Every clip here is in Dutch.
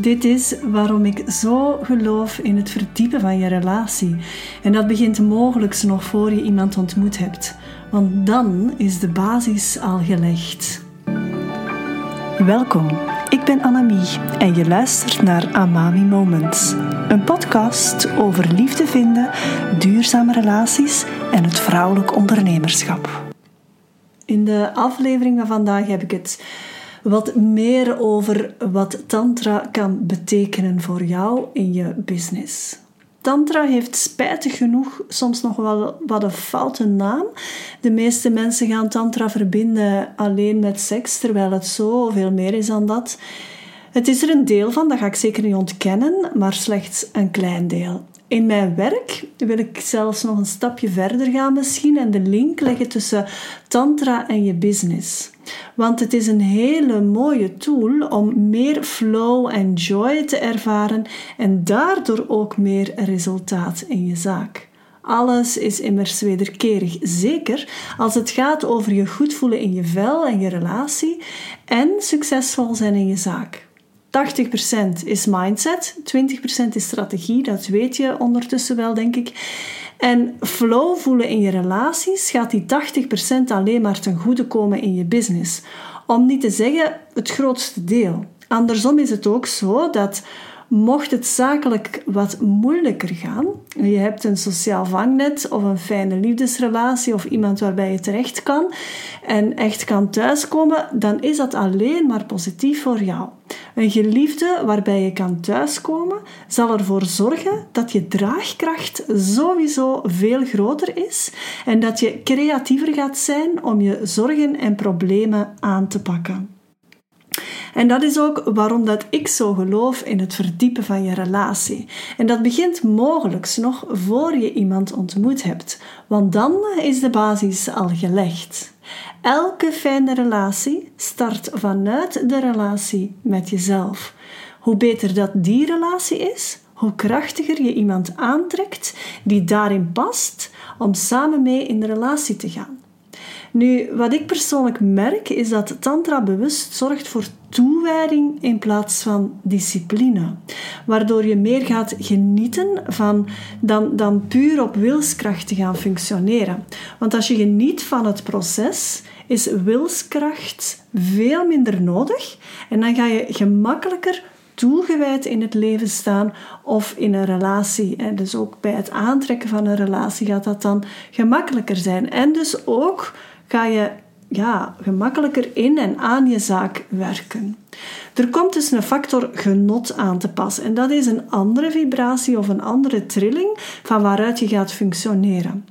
Dit is waarom ik zo geloof in het verdiepen van je relatie. En dat begint mogelijk nog voor je iemand ontmoet hebt. Want dan is de basis al gelegd. Welkom, ik ben Annemie en je luistert naar Amami Moments. Een podcast over liefde vinden, duurzame relaties en het vrouwelijk ondernemerschap. In de aflevering van vandaag heb ik het wat meer over wat Tantra kan betekenen voor jou in je business. Tantra heeft spijtig genoeg soms nog wel wat een foute naam. De meeste mensen gaan Tantra verbinden alleen met seks, terwijl het zo veel meer is dan dat. Het is er een deel van, dat ga ik zeker niet ontkennen, maar slechts een klein deel. In mijn werk wil ik zelfs nog een stapje verder gaan misschien en de link leggen tussen tantra en je business. Want het is een hele mooie tool om meer flow en joy te ervaren en daardoor ook meer resultaat in je zaak. Alles is immers wederkerig, zeker als het gaat over je goed voelen in je vel en je relatie en succesvol zijn in je zaak. 80% is mindset, 20% is strategie, dat weet je ondertussen wel, denk ik. En flow voelen in je relaties gaat die 80% alleen maar ten goede komen in je business. Om niet te zeggen het grootste deel. Andersom is het ook zo dat Mocht het zakelijk wat moeilijker gaan, je hebt een sociaal vangnet of een fijne liefdesrelatie of iemand waarbij je terecht kan en echt kan thuiskomen, dan is dat alleen maar positief voor jou. Een geliefde waarbij je kan thuiskomen zal ervoor zorgen dat je draagkracht sowieso veel groter is en dat je creatiever gaat zijn om je zorgen en problemen aan te pakken. En dat is ook waarom dat ik zo geloof in het verdiepen van je relatie. En dat begint mogelijk nog voor je iemand ontmoet hebt, want dan is de basis al gelegd. Elke fijne relatie start vanuit de relatie met jezelf. Hoe beter dat die relatie is, hoe krachtiger je iemand aantrekt die daarin past om samen mee in de relatie te gaan. Nu, wat ik persoonlijk merk is dat Tantra bewust zorgt voor toewijding in plaats van discipline. Waardoor je meer gaat genieten van dan, dan puur op wilskracht te gaan functioneren. Want als je geniet van het proces, is wilskracht veel minder nodig en dan ga je gemakkelijker toegewijd in het leven staan of in een relatie. En dus ook bij het aantrekken van een relatie gaat dat dan gemakkelijker zijn. En dus ook ga je ja, gemakkelijker in en aan je zaak werken. Er komt dus een factor genot aan te pas en dat is een andere vibratie of een andere trilling van waaruit je gaat functioneren.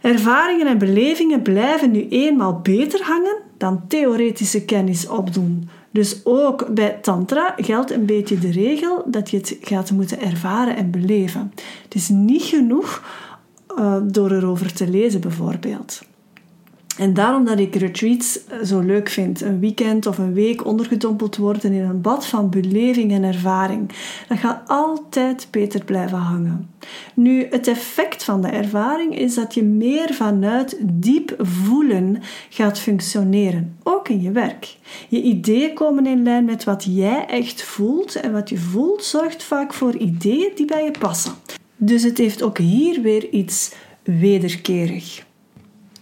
Ervaringen en belevingen blijven nu eenmaal beter hangen dan theoretische kennis opdoen. Dus ook bij Tantra geldt een beetje de regel dat je het gaat moeten ervaren en beleven. Het is niet genoeg uh, door erover te lezen, bijvoorbeeld. En daarom dat ik retreats eh, zo leuk vind. Een weekend of een week ondergedompeld worden in een bad van beleving en ervaring. Dat gaat altijd beter blijven hangen. Nu, het effect van de ervaring is dat je meer vanuit diep voelen gaat functioneren. Ook in je werk. Je ideeën komen in lijn met wat jij echt voelt. En wat je voelt zorgt vaak voor ideeën die bij je passen. Dus het heeft ook hier weer iets wederkerig.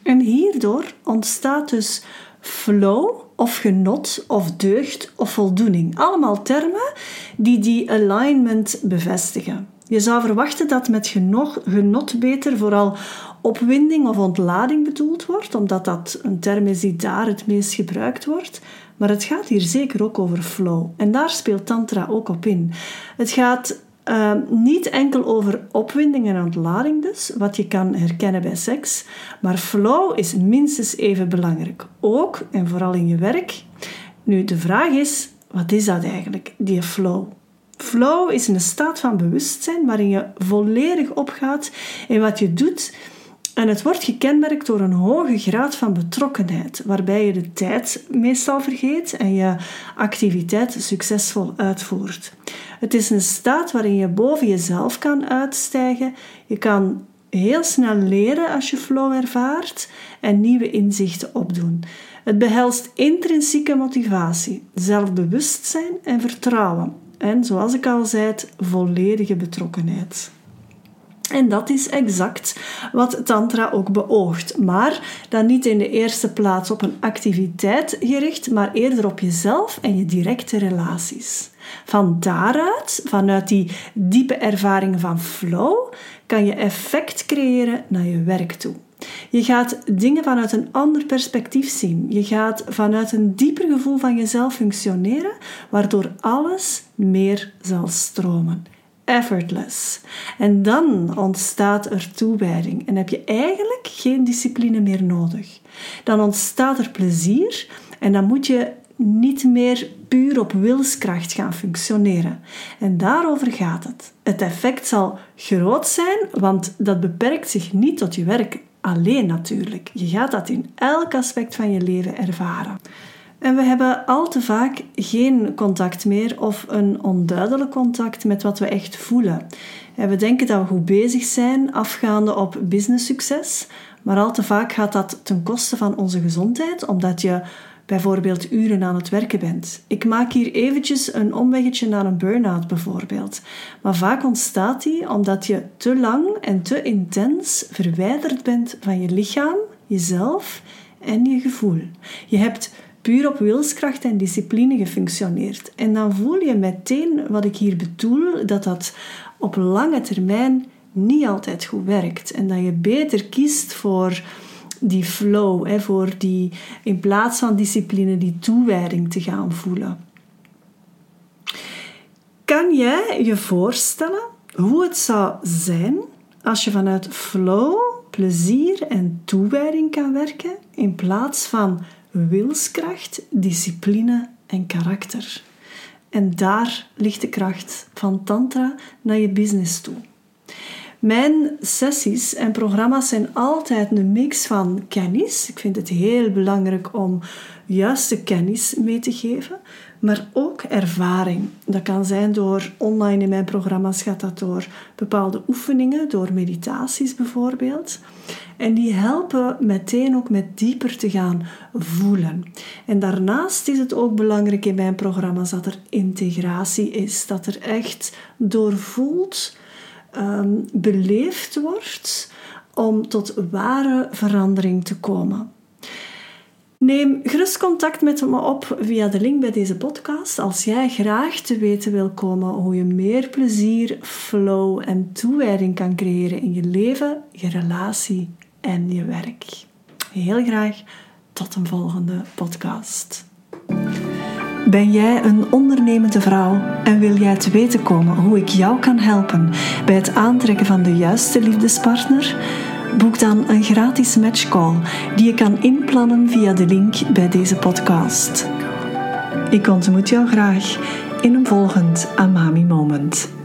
En hierdoor ontstaat dus flow of genot of deugd of voldoening. Allemaal termen die die alignment bevestigen. Je zou verwachten dat met genot, genot beter vooral opwinding of ontlading bedoeld wordt, omdat dat een term is die daar het meest gebruikt wordt. Maar het gaat hier zeker ook over flow. En daar speelt Tantra ook op in. Het gaat Ehm, niet enkel over opwinding en ontlading dus, wat je kan herkennen bij seks, maar flow is minstens even belangrijk. Ook en vooral in je werk. Nu, de vraag is, wat is dat eigenlijk, die flow? Flow is een staat van bewustzijn waarin je volledig opgaat in wat je doet en het wordt gekenmerkt door een hoge graad van betrokkenheid, waarbij je de tijd meestal vergeet en je activiteit succesvol uitvoert. Het is een staat waarin je boven jezelf kan uitstijgen. Je kan heel snel leren als je flow ervaart en nieuwe inzichten opdoen. Het behelst intrinsieke motivatie, zelfbewustzijn en vertrouwen. En zoals ik al zei, volledige betrokkenheid. En dat is exact wat Tantra ook beoogt. Maar dan niet in de eerste plaats op een activiteit gericht, maar eerder op jezelf en je directe relaties. Van daaruit, vanuit die diepe ervaring van flow, kan je effect creëren naar je werk toe. Je gaat dingen vanuit een ander perspectief zien. Je gaat vanuit een dieper gevoel van jezelf functioneren, waardoor alles meer zal stromen effortless. En dan ontstaat er toewijding en heb je eigenlijk geen discipline meer nodig. Dan ontstaat er plezier en dan moet je niet meer puur op wilskracht gaan functioneren. En daarover gaat het. Het effect zal groot zijn, want dat beperkt zich niet tot je werk alleen natuurlijk. Je gaat dat in elk aspect van je leven ervaren. En we hebben al te vaak geen contact meer of een onduidelijk contact met wat we echt voelen. En we denken dat we goed bezig zijn, afgaande op business-succes, maar al te vaak gaat dat ten koste van onze gezondheid, omdat je bijvoorbeeld uren aan het werken bent. Ik maak hier eventjes een omweggetje naar een burn-out bijvoorbeeld. Maar vaak ontstaat die omdat je te lang en te intens verwijderd bent van je lichaam, jezelf en je gevoel. Je hebt puur op wilskracht en discipline gefunctioneerd. En dan voel je meteen wat ik hier bedoel, dat dat op lange termijn niet altijd goed werkt. En dat je beter kiest voor die flow, hè, voor die, in plaats van discipline, die toewijding te gaan voelen. Kan jij je voorstellen hoe het zou zijn als je vanuit flow, plezier en toewijding kan werken in plaats van wilskracht, discipline en karakter. En daar ligt de kracht van Tantra naar je business toe. Mijn sessies en programma's zijn altijd een mix van kennis. Ik vind het heel belangrijk om juiste kennis mee te geven, maar ook ervaring. Dat kan zijn door online in mijn programma's gaat dat door bepaalde oefeningen, door meditaties bijvoorbeeld. En die helpen meteen ook met dieper te gaan voelen. En daarnaast is het ook belangrijk in mijn programma's dat er integratie is, dat er echt doorvoeld, um, beleefd wordt om tot ware verandering te komen. Neem gerust contact met me op via de link bij deze podcast als jij graag te weten wil komen hoe je meer plezier, flow en toewijding kan creëren in je leven, je relatie en je werk. Heel graag tot een volgende podcast. Ben jij een ondernemende vrouw en wil jij te weten komen hoe ik jou kan helpen bij het aantrekken van de juiste liefdespartner? Boek dan een gratis matchcall die je kan inplannen via de link bij deze podcast. Ik ontmoet jou graag in een volgend Amami Moment.